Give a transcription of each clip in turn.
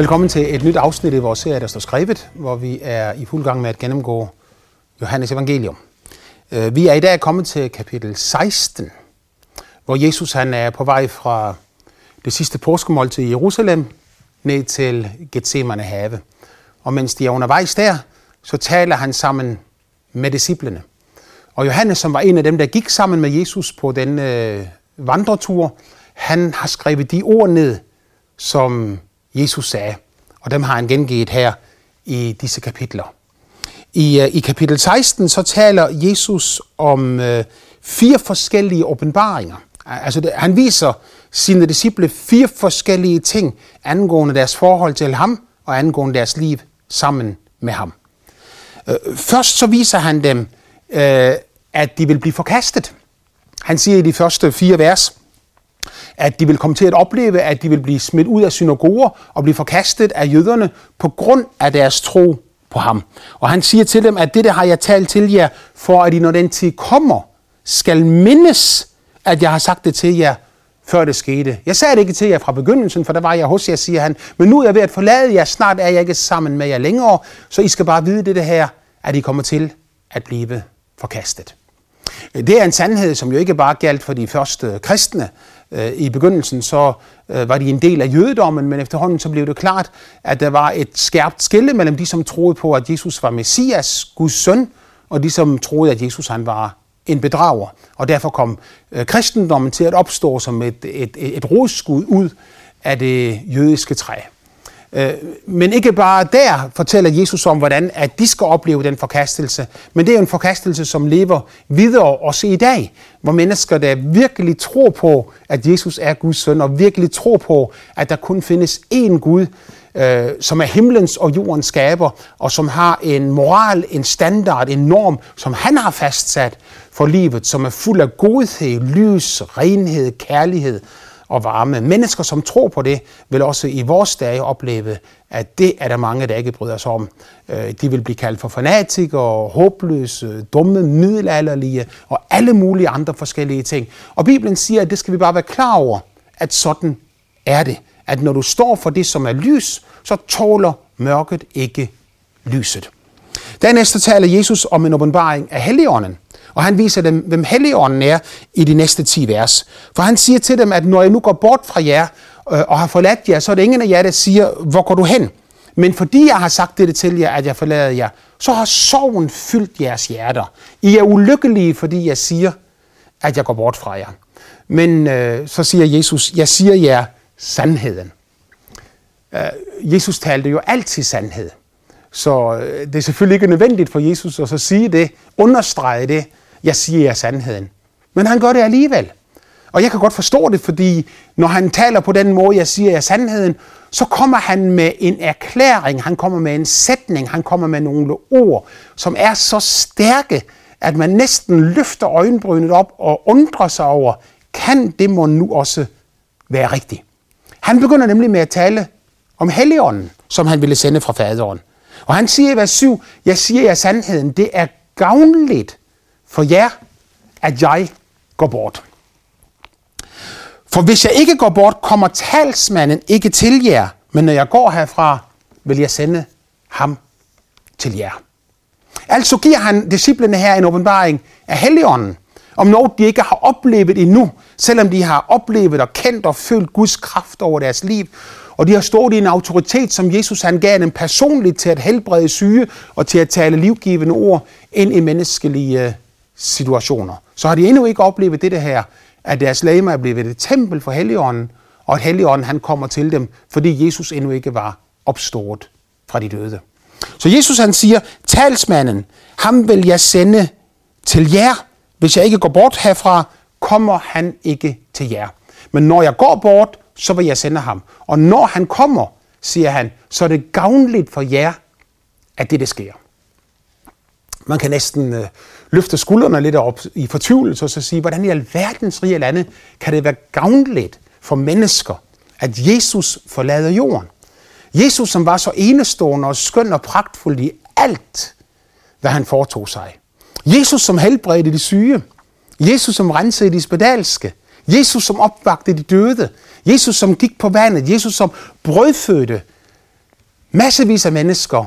Velkommen til et nyt afsnit i vores serie, der står skrevet, hvor vi er i fuld gang med at gennemgå Johannes evangelium. Øh, vi er i dag kommet til kapitel 16, hvor Jesus han er på vej fra det sidste påskemåltid i Jerusalem ned til Gethsemane have. Og mens de er undervejs der, så taler han sammen med disciplene. Og Johannes, som var en af dem, der gik sammen med Jesus på den øh, vandretur, han har skrevet de ord ned, som Jesus sagde. Og dem har han gengivet her i disse kapitler. I, øh, i kapitel 16 så taler Jesus om øh, fire forskellige åbenbaringer. Altså det, han viser sine disciple fire forskellige ting angående deres forhold til ham og angående deres liv sammen med ham. Øh, først så viser han dem, øh, at de vil blive forkastet. Han siger i de første fire vers, at de vil komme til at opleve, at de vil blive smidt ud af synagoger og blive forkastet af jøderne på grund af deres tro på ham. Og han siger til dem, at det har jeg talt til jer, for at I, når den tid kommer, skal mindes, at jeg har sagt det til jer, før det skete. Jeg sagde det ikke til jer fra begyndelsen, for der var jeg hos jer, siger han. Men nu er jeg ved at forlade jer. Snart er jeg ikke sammen med jer længere. Så I skal bare vide det her, at I kommer til at blive forkastet. Det er en sandhed, som jo ikke bare galt for de første kristne, Øh, I begyndelsen så øh, var de en del af jødedommen, men efterhånden så blev det klart, at der var et skærpt skille mellem de, som troede på, at Jesus var Messias, Guds søn, og de, som troede, at Jesus han var en bedrager. Og derfor kom øh, kristendommen til at opstå som et, et, et rodskud ud af det jødiske træ. Øh, men ikke bare der fortæller Jesus om, hvordan at de skal opleve den forkastelse, men det er en forkastelse, som lever videre også i dag, hvor mennesker, der virkelig tror på, at Jesus er Guds søn, og virkelig tror på, at der kun findes én Gud, øh, som er himlens og jordens skaber, og som har en moral, en standard, en norm, som han har fastsat for livet, som er fuld af godhed, lys, renhed, kærlighed og varme. Mennesker, som tror på det, vil også i vores dage opleve, at det er der mange, der ikke bryder sig om. Øh, de vil blive kaldt for fanatikere, håbløse, dumme, middelalderlige og alle mulige andre forskellige ting. Og Bibelen siger, at det skal vi bare være klar over, at sådan er det. At når du står for det, som er lys, så tåler mørket ikke lyset. Dernæst taler Jesus om en åbenbaring af Helligånden. Og han viser dem, hvem Helligånden er i de næste 10 vers. For han siger til dem, at når jeg nu går bort fra jer øh, og har forladt jer, så er det ingen af jer, der siger, hvor går du hen? Men fordi jeg har sagt det til jer, at jeg forlader jer, så har sorgen fyldt jeres hjerter. I er ulykkelige, fordi jeg siger, at jeg går bort fra jer. Men øh, så siger Jesus, jeg siger jer sandheden. Øh, Jesus talte jo altid sandhed. Så øh, det er selvfølgelig ikke nødvendigt for Jesus at så sige det, understrege det, jeg siger jer sandheden. Men han gør det alligevel. Og jeg kan godt forstå det, fordi når han taler på den måde, jeg siger jer sandheden, så kommer han med en erklæring, han kommer med en sætning, han kommer med nogle ord, som er så stærke, at man næsten løfter øjenbrynet op og undrer sig over, kan det må nu også være rigtigt? Han begynder nemlig med at tale om Helligånden, som han ville sende fra faderen. Og han siger i vers 7, jeg siger jer sandheden, det er gavnligt for jer, at jeg går bort. For hvis jeg ikke går bort, kommer talsmanden ikke til jer, men når jeg går herfra, vil jeg sende ham til jer. Altså giver han disciplene her en åbenbaring af Helligånden, om noget, de ikke har oplevet endnu, selvom de har oplevet og kendt og følt Guds kraft over deres liv, og de har stået i en autoritet, som Jesus han gav dem personligt til at helbrede syge og til at tale livgivende ord ind i menneskelige øh, situationer. Så har de endnu ikke oplevet det her, at deres læge er blevet et tempel for Helligånden, og at Helligånden han kommer til dem, fordi Jesus endnu ikke var opstået fra de døde. Så Jesus han siger, talsmanden, ham vil jeg sende til jer. Hvis jeg ikke går bort herfra, kommer han ikke til jer. Men når jeg går bort, så vil jeg sende ham. Og når han kommer, siger han, så er det gavnligt for jer, at det, det sker. Man kan næsten øh, løfte skuldrene lidt op i fortvivlelse og så sige, hvordan i alverdens rige lande kan det være gavnligt for mennesker, at Jesus forlader jorden. Jesus, som var så enestående og skøn og pragtfuld i alt, hvad han foretog sig. Jesus, som helbredte de syge. Jesus, som rensede de spedalske. Jesus, som opvagte de døde. Jesus, som gik på vandet. Jesus, som brødfødte massevis af mennesker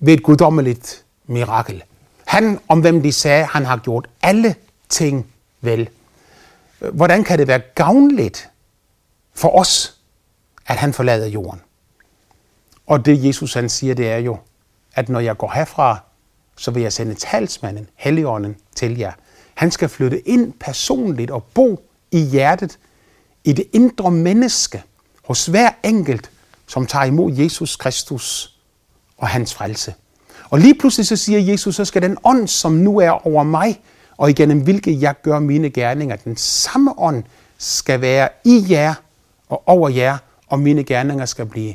ved et guddommeligt mirakel. Han, om hvem de sagde, han har gjort alle ting vel. Hvordan kan det være gavnligt for os, at han forlader jorden? Og det Jesus han siger, det er jo, at når jeg går herfra, så vil jeg sende talsmanden, Helligånden, til jer. Han skal flytte ind personligt og bo i hjertet, i det indre menneske, hos hver enkelt, som tager imod Jesus Kristus og hans frelse. Og lige pludselig så siger Jesus, så skal den ånd, som nu er over mig, og igennem hvilket jeg gør mine gerninger, den samme ånd skal være i jer og over jer, og mine gerninger skal blive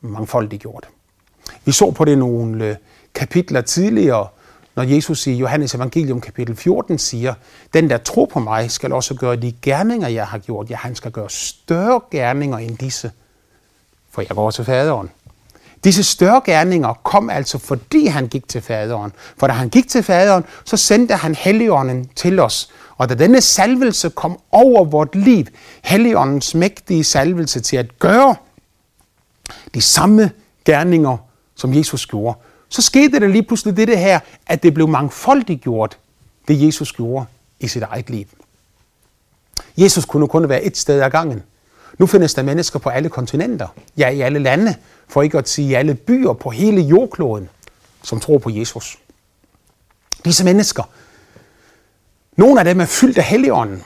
mangfoldigt gjort. Vi så på det nogle øh, kapitler tidligere, når Jesus i Johannes evangelium kapitel 14 siger, den der tror på mig, skal også gøre de gerninger, jeg har gjort. Ja, han skal gøre større gerninger end disse, for jeg går til faderen. Disse større gerninger kom altså, fordi han gik til faderen. For da han gik til faderen, så sendte han Helligånden til os. Og da denne salvelse kom over vort liv, Helligåndens mægtige salvelse til at gøre de samme gerninger, som Jesus gjorde, så skete der lige pludselig det her, at det blev mangfoldigt gjort, det Jesus gjorde i sit eget liv. Jesus kunne kun være et sted ad gangen. Nu findes der mennesker på alle kontinenter, ja i alle lande, for ikke at sige i alle byer på hele jordkloden, som tror på Jesus. Disse mennesker, nogle af dem er fyldt af helligånden.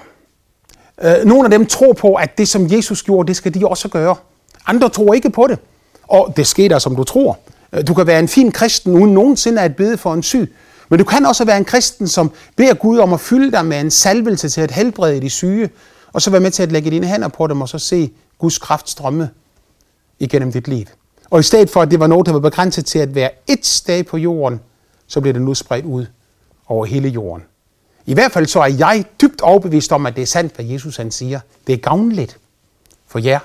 Øh, nogle af dem tror på, at det som Jesus gjorde, det skal de også gøre. Andre tror ikke på det. Og det sker der, som du tror. Øh, du kan være en fin kristen, uden nogensinde at bede for en syg. Men du kan også være en kristen, som beder Gud om at fylde dig med en salvelse til at helbrede de syge, og så være med til at lægge dine hænder på dem, og så se Guds kraft strømme igennem dit liv. Og i stedet for, at det var noget, der var begrænset til at være et sted på jorden, så bliver det nu spredt ud over hele jorden. I hvert fald så er jeg dybt overbevist om, at det er sandt, hvad Jesus han siger. Det er gavnligt for jer,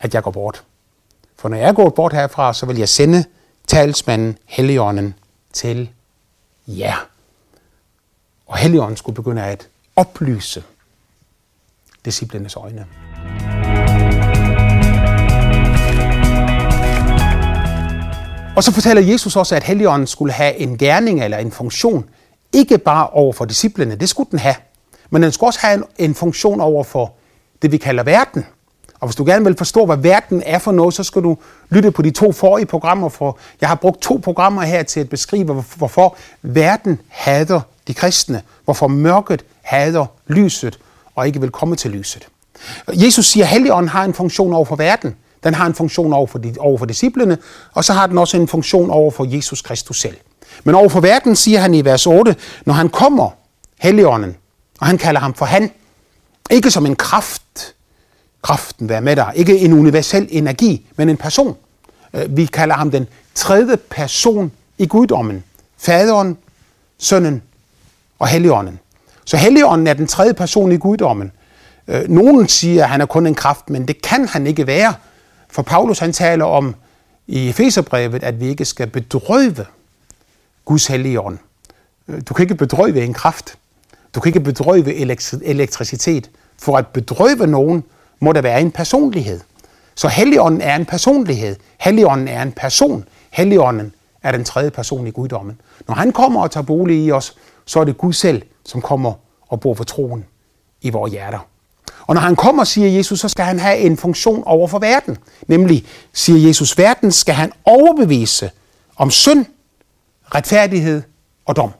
at jeg går bort. For når jeg går bort herfra, så vil jeg sende talsmanden Helligånden til jer. Og Helligånden skulle begynde at oplyse disciplenes øjne. Og så fortæller Jesus også, at Helligånden skulle have en gerning eller en funktion, ikke bare over for disciplene, det skulle den have, men den skulle også have en, en funktion over for det, vi kalder verden. Og hvis du gerne vil forstå, hvad verden er for noget, så skal du lytte på de to forrige programmer, for jeg har brugt to programmer her til at beskrive, hvorfor verden hader de kristne, hvorfor mørket hader lyset og ikke vil komme til lyset. Jesus siger, at Helligånden har en funktion over for verden. Den har en funktion over for, over for disciplene, og så har den også en funktion over for Jesus Kristus selv. Men over for verden siger han i vers 8, når han kommer, Helligånden, og han kalder ham for han, ikke som en kraft, kraften være med dig, ikke en universel energi, men en person. Øh, vi kalder ham den tredje person i guddommen. Faderen, sønnen og Helligånden. Så Helligånden er den tredje person i guddommen. Øh, nogen siger, at han er kun en kraft, men det kan han ikke være. For Paulus han taler om i Efeserbrevet, at vi ikke skal bedrøve Guds hellige ånd. Øh, du kan ikke bedrøve en kraft. Du kan ikke bedrøve elektricitet. For at bedrøve nogen, må der være en personlighed. Så Helligånden er en personlighed. Helligånden er en person. Helligånden er den tredje person i guddommen. Når han kommer og tager bolig i os, så er det Gud selv, som kommer og bor for troen i vores hjerter. Og når han kommer, siger Jesus, så skal han have en funktion over for verden. Nemlig, siger Jesus, verden skal han overbevise om synd, retfærdighed og dom.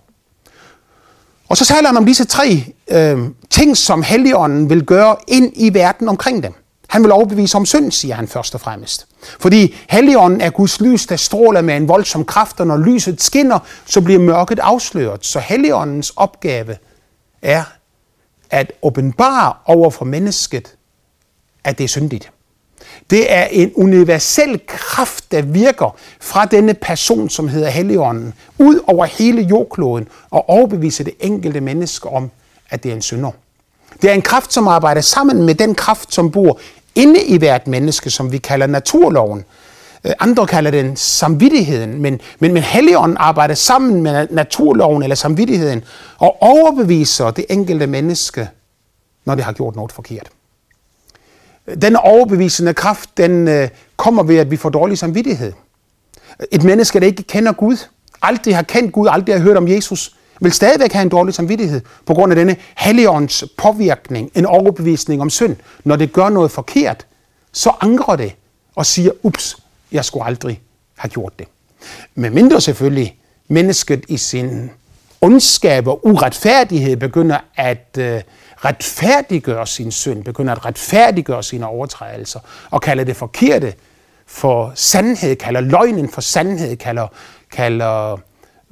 Og så taler han om disse tre øh, ting, som Helligånden vil gøre ind i verden omkring dem. Han vil overbevise om synd, siger han først og fremmest. Fordi Helligånden er Guds lys, der stråler med en voldsom kraft, og når lyset skinner, så bliver mørket afsløret. Så Helligåndens opgave er at åbenbare over for mennesket, at det er syndigt. Det er en universel kraft, der virker fra denne person, som hedder Helligånden, ud over hele jordkloden og overbeviser det enkelte menneske om, at det er en synder. Det er en kraft, som arbejder sammen med den kraft, som bor inde i hvert menneske, som vi kalder naturloven. Øh, andre kalder den samvittigheden, men, men, men Helligånden arbejder sammen med naturloven eller samvittigheden og overbeviser det enkelte menneske, når det har gjort noget forkert. Den overbevisende kraft, den øh, kommer ved, at vi får dårlig samvittighed. Et menneske, der ikke kender Gud, aldrig har kendt Gud, aldrig har hørt om Jesus, vil stadigvæk have en dårlig samvittighed på grund af denne helligånds påvirkning, en overbevisning om synd. Når det gør noget forkert, så angrer det og siger, ups, jeg skulle aldrig have gjort det. Men mindre selvfølgelig, mennesket i sin ondskab og uretfærdighed begynder at øh, retfærdiggøre sin synd, begynder at retfærdiggøre sine overtrædelser og kalder det forkerte for sandhed, kalder løgnen for sandhed, kalder, kalder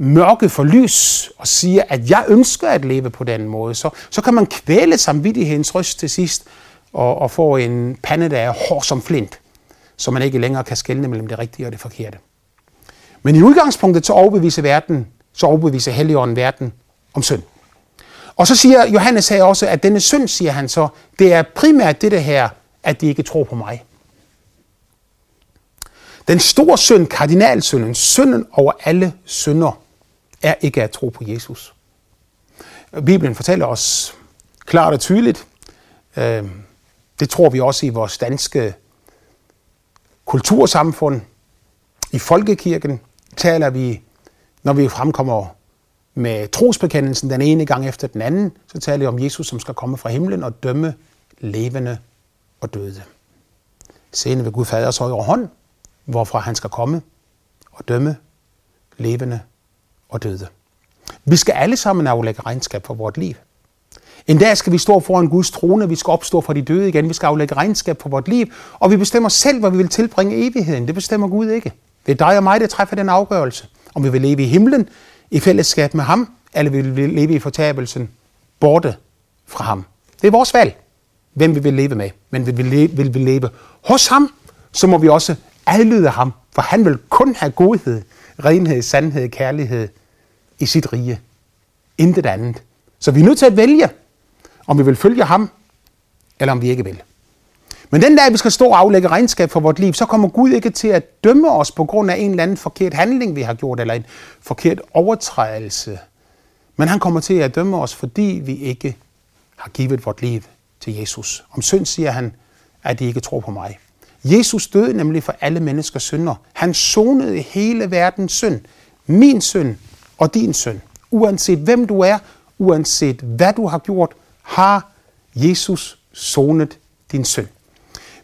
mørke for lys og siger, at jeg ønsker at leve på den måde, så, så kan man kvæle samvittighedens røst til sidst og, og få en pande, der er hård som flint, så man ikke længere kan skelne mellem det rigtige og det forkerte. Men i udgangspunktet så overbeviser verden, så overbeviser Helligånden verden om synd. Og så siger Johannes her også, at denne synd, siger han så, det er primært det her, at de ikke tror på mig. Den store synd, kardinalsynden, synden over alle synder, er ikke at tro på Jesus. Bibelen fortæller os klart og tydeligt, øh, det tror vi også i vores danske kultursamfund, i folkekirken taler vi, når vi fremkommer med trosbekendelsen den ene gang efter den anden, så taler vi om Jesus, som skal komme fra himlen og dømme levende og døde. Senere ved Gud Faders højre hånd, hvorfra han skal komme og dømme levende og døde. Vi skal alle sammen aflægge regnskab for vores liv. En dag skal vi stå foran Guds trone, vi skal opstå fra de døde igen, vi skal aflægge regnskab for vores liv, og vi bestemmer selv, hvor vi vil tilbringe evigheden. Det bestemmer Gud ikke. Det er dig og mig, der træffer den afgørelse, om vi vil leve i himlen, i fællesskab med ham, eller vi vil leve i fortabelsen borte fra ham. Det er vores valg, hvem vi vil leve med. Men vil vi leve, vil vi leve hos ham, så må vi også adlyde ham, for han vil kun have godhed, renhed, sandhed, kærlighed i sit rige. Intet andet. Så vi er nødt til at vælge, om vi vil følge ham, eller om vi ikke vil. Men den dag, vi skal stå og aflægge regnskab for vort liv, så kommer Gud ikke til at dømme os på grund af en eller anden forkert handling, vi har gjort, eller en forkert overtrædelse. Men han kommer til at dømme os, fordi vi ikke har givet vort liv til Jesus. Om synd siger han, at de ikke tror på mig. Jesus døde nemlig for alle menneskers synder. Han sonede hele verdens synd. Min synd og din søn. Uanset hvem du er, uanset hvad du har gjort, har Jesus sonet din søn.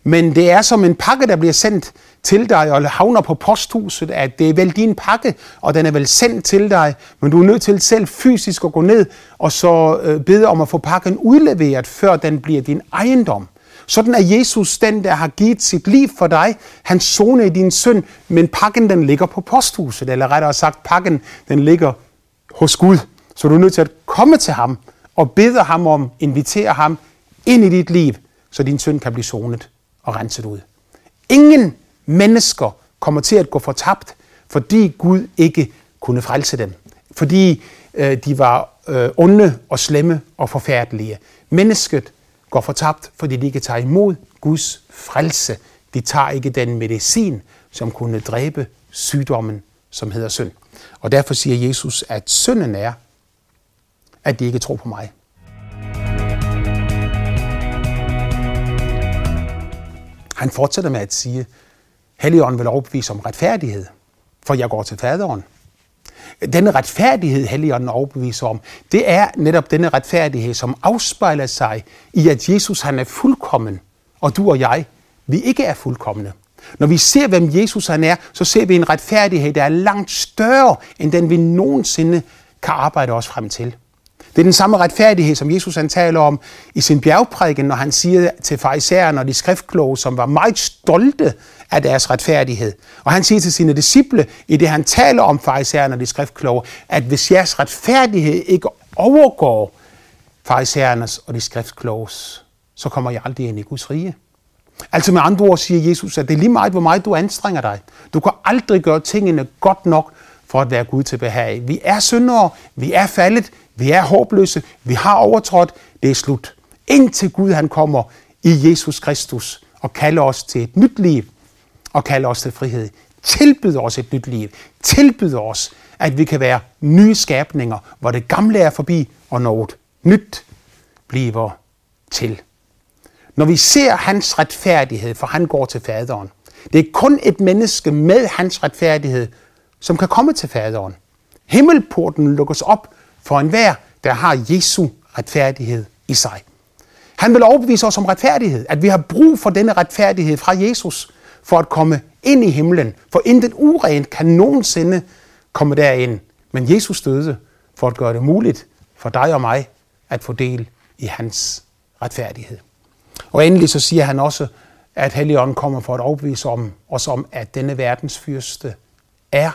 Men det er som en pakke, der bliver sendt til dig og havner på posthuset, at det er vel din pakke, og den er vel sendt til dig, men du er nødt til selv fysisk at gå ned og så øh, bede om at få pakken udleveret, før den bliver din ejendom. Sådan er Jesus den, der har givet sit liv for dig. Han zone i din synd, men pakken den ligger på posthuset, eller rettere sagt, pakken den ligger hos Gud. Så du er nødt til at komme til ham og bede ham om, invitere ham ind i dit liv, så din synd kan blive sonet og renset ud. Ingen mennesker kommer til at gå fortabt, fordi Gud ikke kunne frelse dem. Fordi øh, de var øh, onde og slemme og forfærdelige. Mennesket går fortabt, fordi de ikke tager imod Guds frelse. De tager ikke den medicin, som kunne dræbe sygdommen, som hedder synd. Og derfor siger Jesus, at synden er, at de ikke tror på mig. Han fortsætter med at sige, Helligånden vil overbevise om retfærdighed, for jeg går til faderen. Denne retfærdighed, Helligånden overbeviser om, det er netop denne retfærdighed, som afspejler sig i, at Jesus han er fuldkommen, og du og jeg, vi ikke er fuldkommende. Når vi ser, hvem Jesus han er, så ser vi en retfærdighed, der er langt større, end den vi nogensinde kan arbejde os frem til. Det er den samme retfærdighed, som Jesus han taler om i sin bjergprædiken, når han siger til farisæerne og de skriftkloge, som var meget stolte af deres retfærdighed. Og han siger til sine disciple, i det han taler om farisæerne og de skriftkloge, at hvis jeres retfærdighed ikke overgår farisæernes og de skriftkloges, så kommer jeg aldrig ind i Guds rige. Altså med andre ord siger Jesus, at det er lige meget, hvor meget du anstrenger dig. Du kan aldrig gøre tingene godt nok for at være Gud til behag. Vi er syndere, vi er faldet, vi er håbløse, vi har overtrådt, det er slut. Indtil Gud han kommer i Jesus Kristus og kalder os til et nyt liv og kalder os til frihed. Tilbyder os et nyt liv. Tilbyder os, at vi kan være nye skabninger, hvor det gamle er forbi og noget nyt bliver til. når vi ser hans retfærdighed, for han går til faderen. Det er kun et menneske med hans retfærdighed, som kan komme til faderen. Himmelporten lukkes op for enhver, der har Jesu retfærdighed i sig. Han vil overbevise os om retfærdighed, at vi har brug for denne retfærdighed fra Jesus for at komme ind i himlen. For intet urent kan nogensinde komme derind. Men Jesus døde for at gøre det muligt for dig og mig at få del i hans retfærdighed. Og endelig så siger han også, at Helligånden kommer for at overbevise om, os om, at denne verdens fyrste er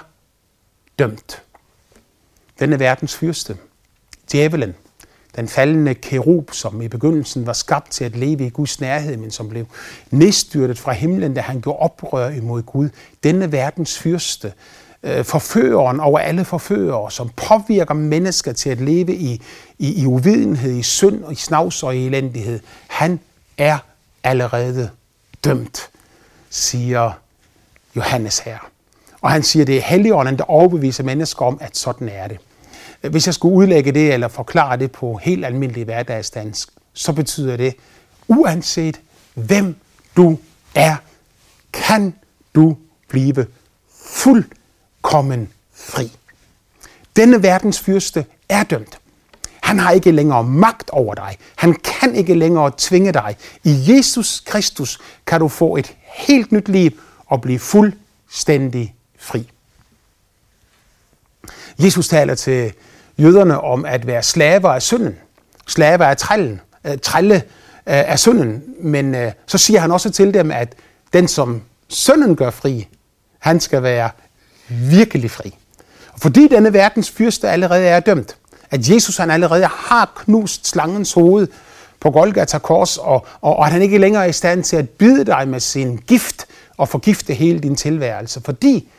dømt. Denne verdens fyrste, djævelen, den faldende kerub, som i begyndelsen var skabt til at leve i Guds nærhed, men som blev nedstyrtet fra himlen, da han gjorde oprør imod Gud. Denne verdens fyrste, øh, forføreren over alle forførere, som påvirker mennesker til at leve i, i, i uvidenhed, i synd, i snavs og i elendighed. Han er allerede dømt, siger Johannes her. Og han siger, det er Helligånden, der overbeviser mennesker om, at sådan er det. Hvis jeg skulle udlægge det eller forklare det på helt almindelig hverdagsdansk, så betyder det, uanset hvem du er, kan du blive fuldkommen fri. Denne verdens fyrste er dømt. Han har ikke længere magt over dig. Han kan ikke længere tvinge dig. I Jesus Kristus kan du få et helt nyt liv og blive fuldstændig fri. Jesus taler til jøderne om at være slaver af synden. Slaver af trællen. Øh, trælle øh, af synden. Men øh, så siger han også til dem, at den, som synden gør fri, han skal være virkelig fri. Og fordi denne verdens fyrste allerede er dømt, at Jesus han allerede har knust slangens hoved på Golgata kors, og, og, og at han ikke længere er i stand til at bide dig med sin gift og forgifte hele din tilværelse. Fordi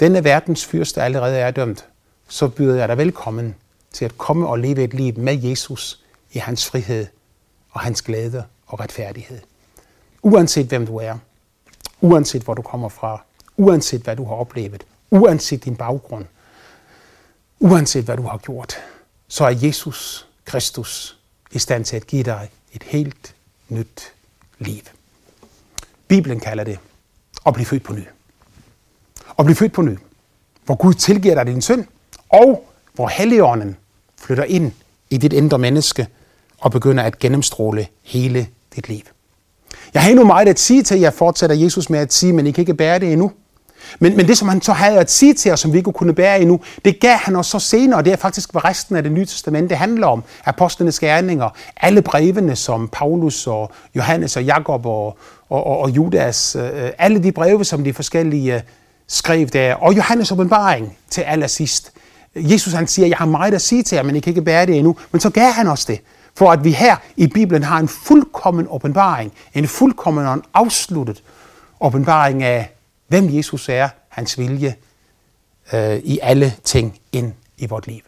denne verdens fyrste allerede er dømt, så byder jeg dig velkommen til at komme og leve et liv med Jesus i hans frihed og hans glæde og retfærdighed. Uanset hvem du er, uanset hvor du kommer fra, uanset hvad du har oplevet, uanset din baggrund, uanset hvad du har gjort, så er Jesus Kristus i stand til at give dig et helt nyt liv. Bibelen kalder det at blive født på ny. At blive født på ny, hvor Gud tilgiver dig din synd, og hvor Helligånden flytter ind i dit indre menneske og begynder at gennemstråle hele dit liv. Jeg har endnu meget at sige til jer, fortsætter Jesus med at sige, men I kan ikke bære det endnu. Men, men det, som han så havde at sige til os, som vi ikke kunne bære endnu, det gav han os så senere, og det er faktisk, hvad resten af det nye testamente handler om. Apostlenes gerninger, alle brevene, som Paulus og Johannes og Jakob og, og, og, og Judas, øh, alle de breve, som de forskellige øh, skrev der, og Johannes åbenbaring til allersidst. Jesus han siger, jeg har meget at sige til jer, men I kan ikke bære det endnu. Men så gav han os det, for at vi her i Bibelen har en fuldkommen åbenbaring, en fuldkommen og en afsluttet åbenbaring af, hvem Jesus er, hans vilje øh, i alle ting ind i vort liv.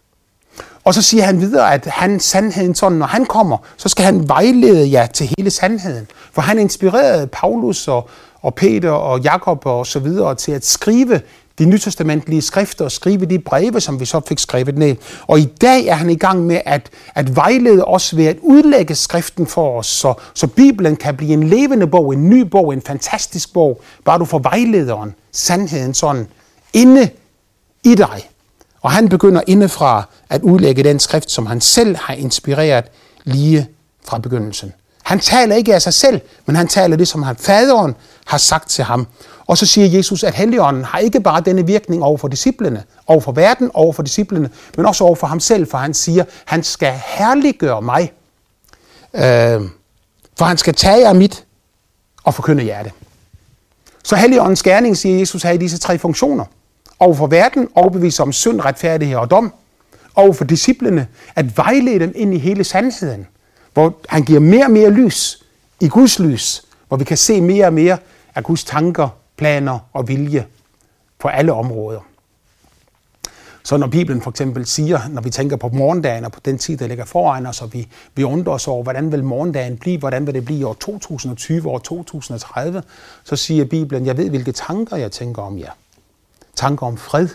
Og så siger han videre, at han sandheden sådan, når han kommer, så skal han vejlede jer til hele sandheden. For han inspirerede Paulus og, og Peter og Jakob og så videre til at skrive de nytestamentlige skrifter og skrive de breve, som vi så fik skrevet ned. Og i dag er han i gang med at, at vejlede os ved at udlægge skriften for os, så, så Bibelen kan blive en levende bog, en ny bog, en fantastisk bog, bare du får vejlederen, sandheden sådan, inde i dig. Og han begynder indefra at udlægge den skrift, som han selv har inspireret lige fra begyndelsen. Han taler ikke af sig selv, men han taler det, som han, faderen har sagt til ham. Og så siger Jesus, at Helligånden har ikke bare denne virkning over for disciplene, over for verden, over for disciplene, men også over for ham selv, for han siger, han skal herliggøre mig. Øh, for han skal tage af mit og forkynde jer det. Så Helligåndens gerning, siger Jesus, har i disse tre funktioner. Over for verden, overbevise om synd, retfærdighed og dom. Over for disciplene, at vejlede dem ind i hele sandheden. Hvor han giver mere og mere lys i Guds lys. Hvor vi kan se mere og mere af Guds tanker planer og vilje på alle områder. Så når Bibelen for eksempel siger, når vi tænker på morgendagen og på den tid, der ligger foran os, og vi, vi undrer os over, hvordan vil morgendagen blive, hvordan vil det blive i år 2020, år 2030, så siger Bibelen, jeg ved, hvilke tanker jeg tænker om jer. Tanker om fred,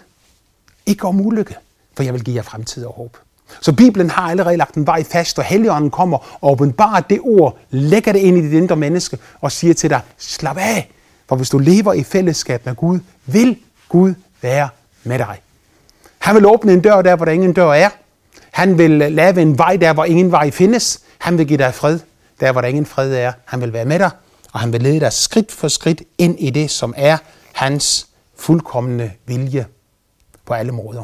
ikke om ulykke, for jeg vil give jer fremtid og håb. Så Bibelen har allerede lagt en vej fast, og Helligånden kommer og åbenbarer det ord, lægger det ind i dit indre menneske og siger til dig, slap af, for hvis du lever i fællesskab med Gud, vil Gud være med dig. Han vil åbne en dør der, hvor der ingen dør er. Han vil øh, lave en vej der, hvor ingen vej findes. Han vil give dig fred der, hvor der ingen fred er. Han vil være med dig, og han vil lede dig skridt for skridt ind i det, som er hans fuldkommende vilje på alle måder.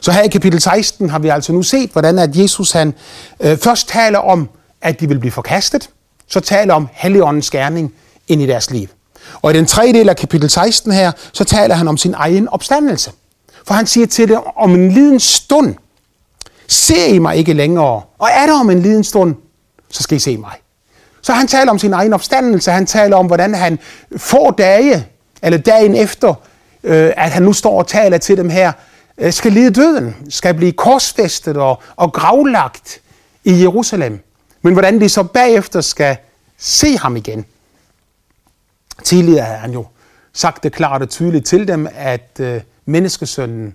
Så her i kapitel 16 har vi altså nu set, hvordan at Jesus han øh, først taler om, at de vil blive forkastet, så taler om Helligåndens gerning ind i deres liv. Og i den tredje del af kapitel 16 her, så taler han om sin egen opstandelse. For han siger til det, om en liden stund, ser I mig ikke længere, og er der om en liden stund, så skal I se mig. Så han taler om sin egen opstandelse, han taler om, hvordan han få dage, eller dagen efter, øh, at han nu står og taler til dem her, øh, skal lide døden, skal blive korsfæstet og, og gravlagt i Jerusalem. Men hvordan de så bagefter skal se ham igen. Tidligere havde han jo sagt det klart og tydeligt til dem, at øh, menneskesønnen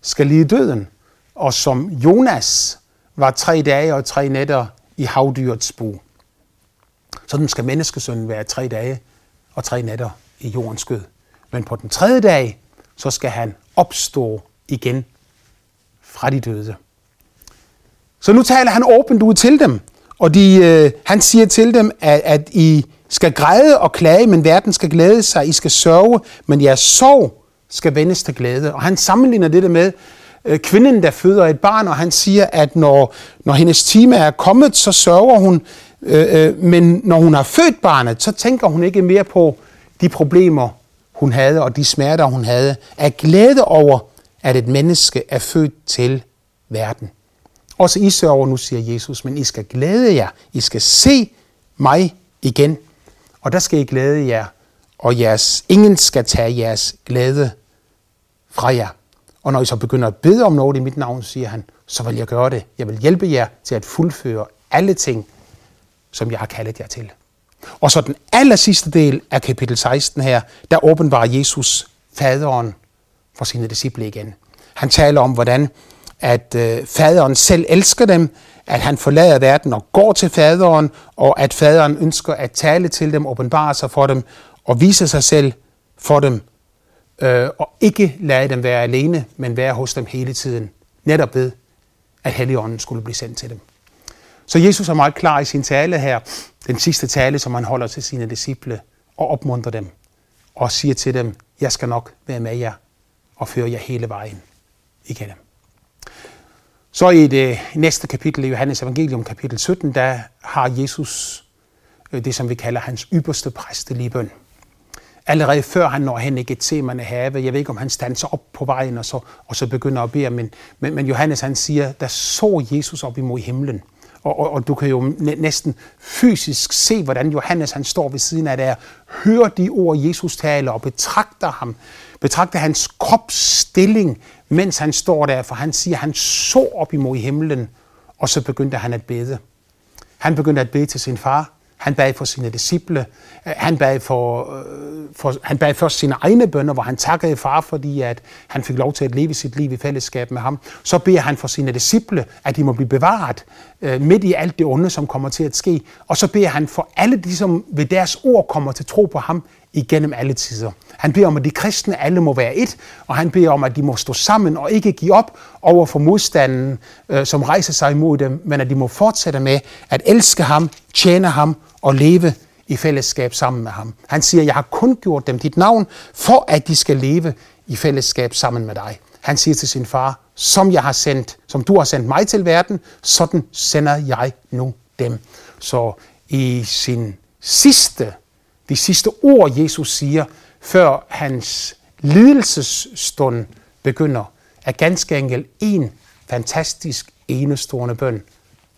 skal lide døden. Og som Jonas var tre dage og tre nætter i havdyrets bu. Sådan skal menneskesønnen være tre dage og tre nætter i jordens skød. Men på den tredje dag, så skal han opstå igen fra de døde. Så nu taler han åbent ud til dem, og de, øh, han siger til dem, at, at I skal græde og klage, men verden skal glæde sig. I skal sørge, men jeres sorg skal vendes til glæde. Og han sammenligner det med øh, kvinden, der føder et barn, og han siger, at når, når hendes time er kommet, så sørger hun, øh, øh, men når hun har født barnet, så tænker hun ikke mere på de problemer, hun havde, og de smerter, hun havde, af glæde over, at et menneske er født til verden. Også I sørger nu, siger Jesus, men I skal glæde jer. I skal se mig igen. Og der skal I glæde jer, og jeres, ingen skal tage jeres glæde fra jer. Og når I så begynder at bede om noget i mit navn, siger han, så vil jeg gøre det. Jeg vil hjælpe jer til at fuldføre alle ting, som jeg har kaldet jer til. Og så den aller sidste del af kapitel 16 her, der åbenbarer Jesus faderen for sine disciple igen. Han taler om, hvordan at øh, faderen selv elsker dem, at han forlader verden og går til faderen, og at faderen ønsker at tale til dem, åbenbare sig for dem og vise sig selv for dem, øh, og ikke lade dem være alene, men være hos dem hele tiden, netop ved, at Helligånden skulle blive sendt til dem. Så Jesus er meget klar i sin tale her, den sidste tale, som han holder til sine disciple, og opmuntrer dem, og siger til dem, jeg skal nok være med jer og føre jer hele vejen igennem. Så i det næste kapitel i Johannes Evangelium, kapitel 17, der har Jesus øh, det, som vi kalder hans ypperste præstelige bøn. Allerede før han når hen i Gethsemane have, jeg ved ikke, om han standser op på vejen og så, og så begynder at bede, men, men, men Johannes han siger, der så Jesus op imod himlen. Og, og, og du kan jo næsten fysisk se, hvordan Johannes han står ved siden af der, hører de ord, Jesus taler, og betragter ham, betragter hans kropsstilling, mens han står der, for han siger, han så op imod himlen, og så begyndte han at bede. Han begyndte at bede til sin far, han bad for sine disciple. Øh, han bad, for, øh, for, han bad først sine egne bønder, hvor han takkede far, fordi at han fik lov til at leve sit liv i fællesskab med ham. Så beder han for sine disciple, at de må blive bevaret øh, midt i alt det onde, som kommer til at ske. Og så beder han for alle de, som ved deres ord kommer til tro på ham igennem alle tider. Han beder om, at de kristne alle må være et, og han beder om, at de må stå sammen og ikke give op over for modstanden, øh, som rejser sig imod dem, men at de må fortsætte med at elske ham, tjene ham og leve i fællesskab sammen med ham. Han siger, jeg har kun gjort dem dit navn, for at de skal leve i fællesskab sammen med dig. Han siger til sin far, som jeg har sendt, som du har sendt mig til verden, sådan sender jeg nu dem. Så i sin sidste, de sidste ord, Jesus siger, før hans lidelsesstund begynder, er ganske enkelt en fantastisk enestående bøn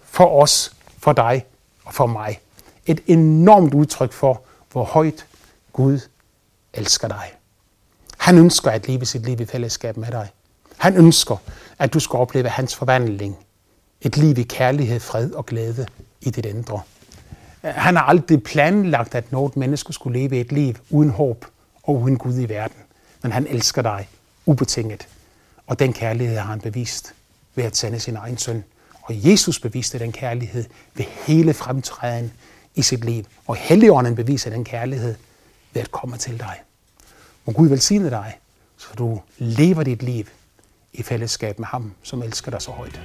for os, for dig og for mig et enormt udtryk for, hvor højt Gud elsker dig. Han ønsker at leve sit liv i fællesskab med dig. Han ønsker, at du skal opleve hans forvandling. Et liv i kærlighed, fred og glæde i dit indre. Han har aldrig planlagt, at noget menneske skulle leve et liv uden håb og uden Gud i verden. Men han elsker dig ubetinget. Og den kærlighed har han bevist ved at sende sin egen søn. Og Jesus beviste den kærlighed ved hele fremtræden i sit liv. Og Helligånden beviser den kærlighed ved at komme til dig. Må Gud velsigne dig, så du lever dit liv i fællesskab med ham, som elsker dig så højt.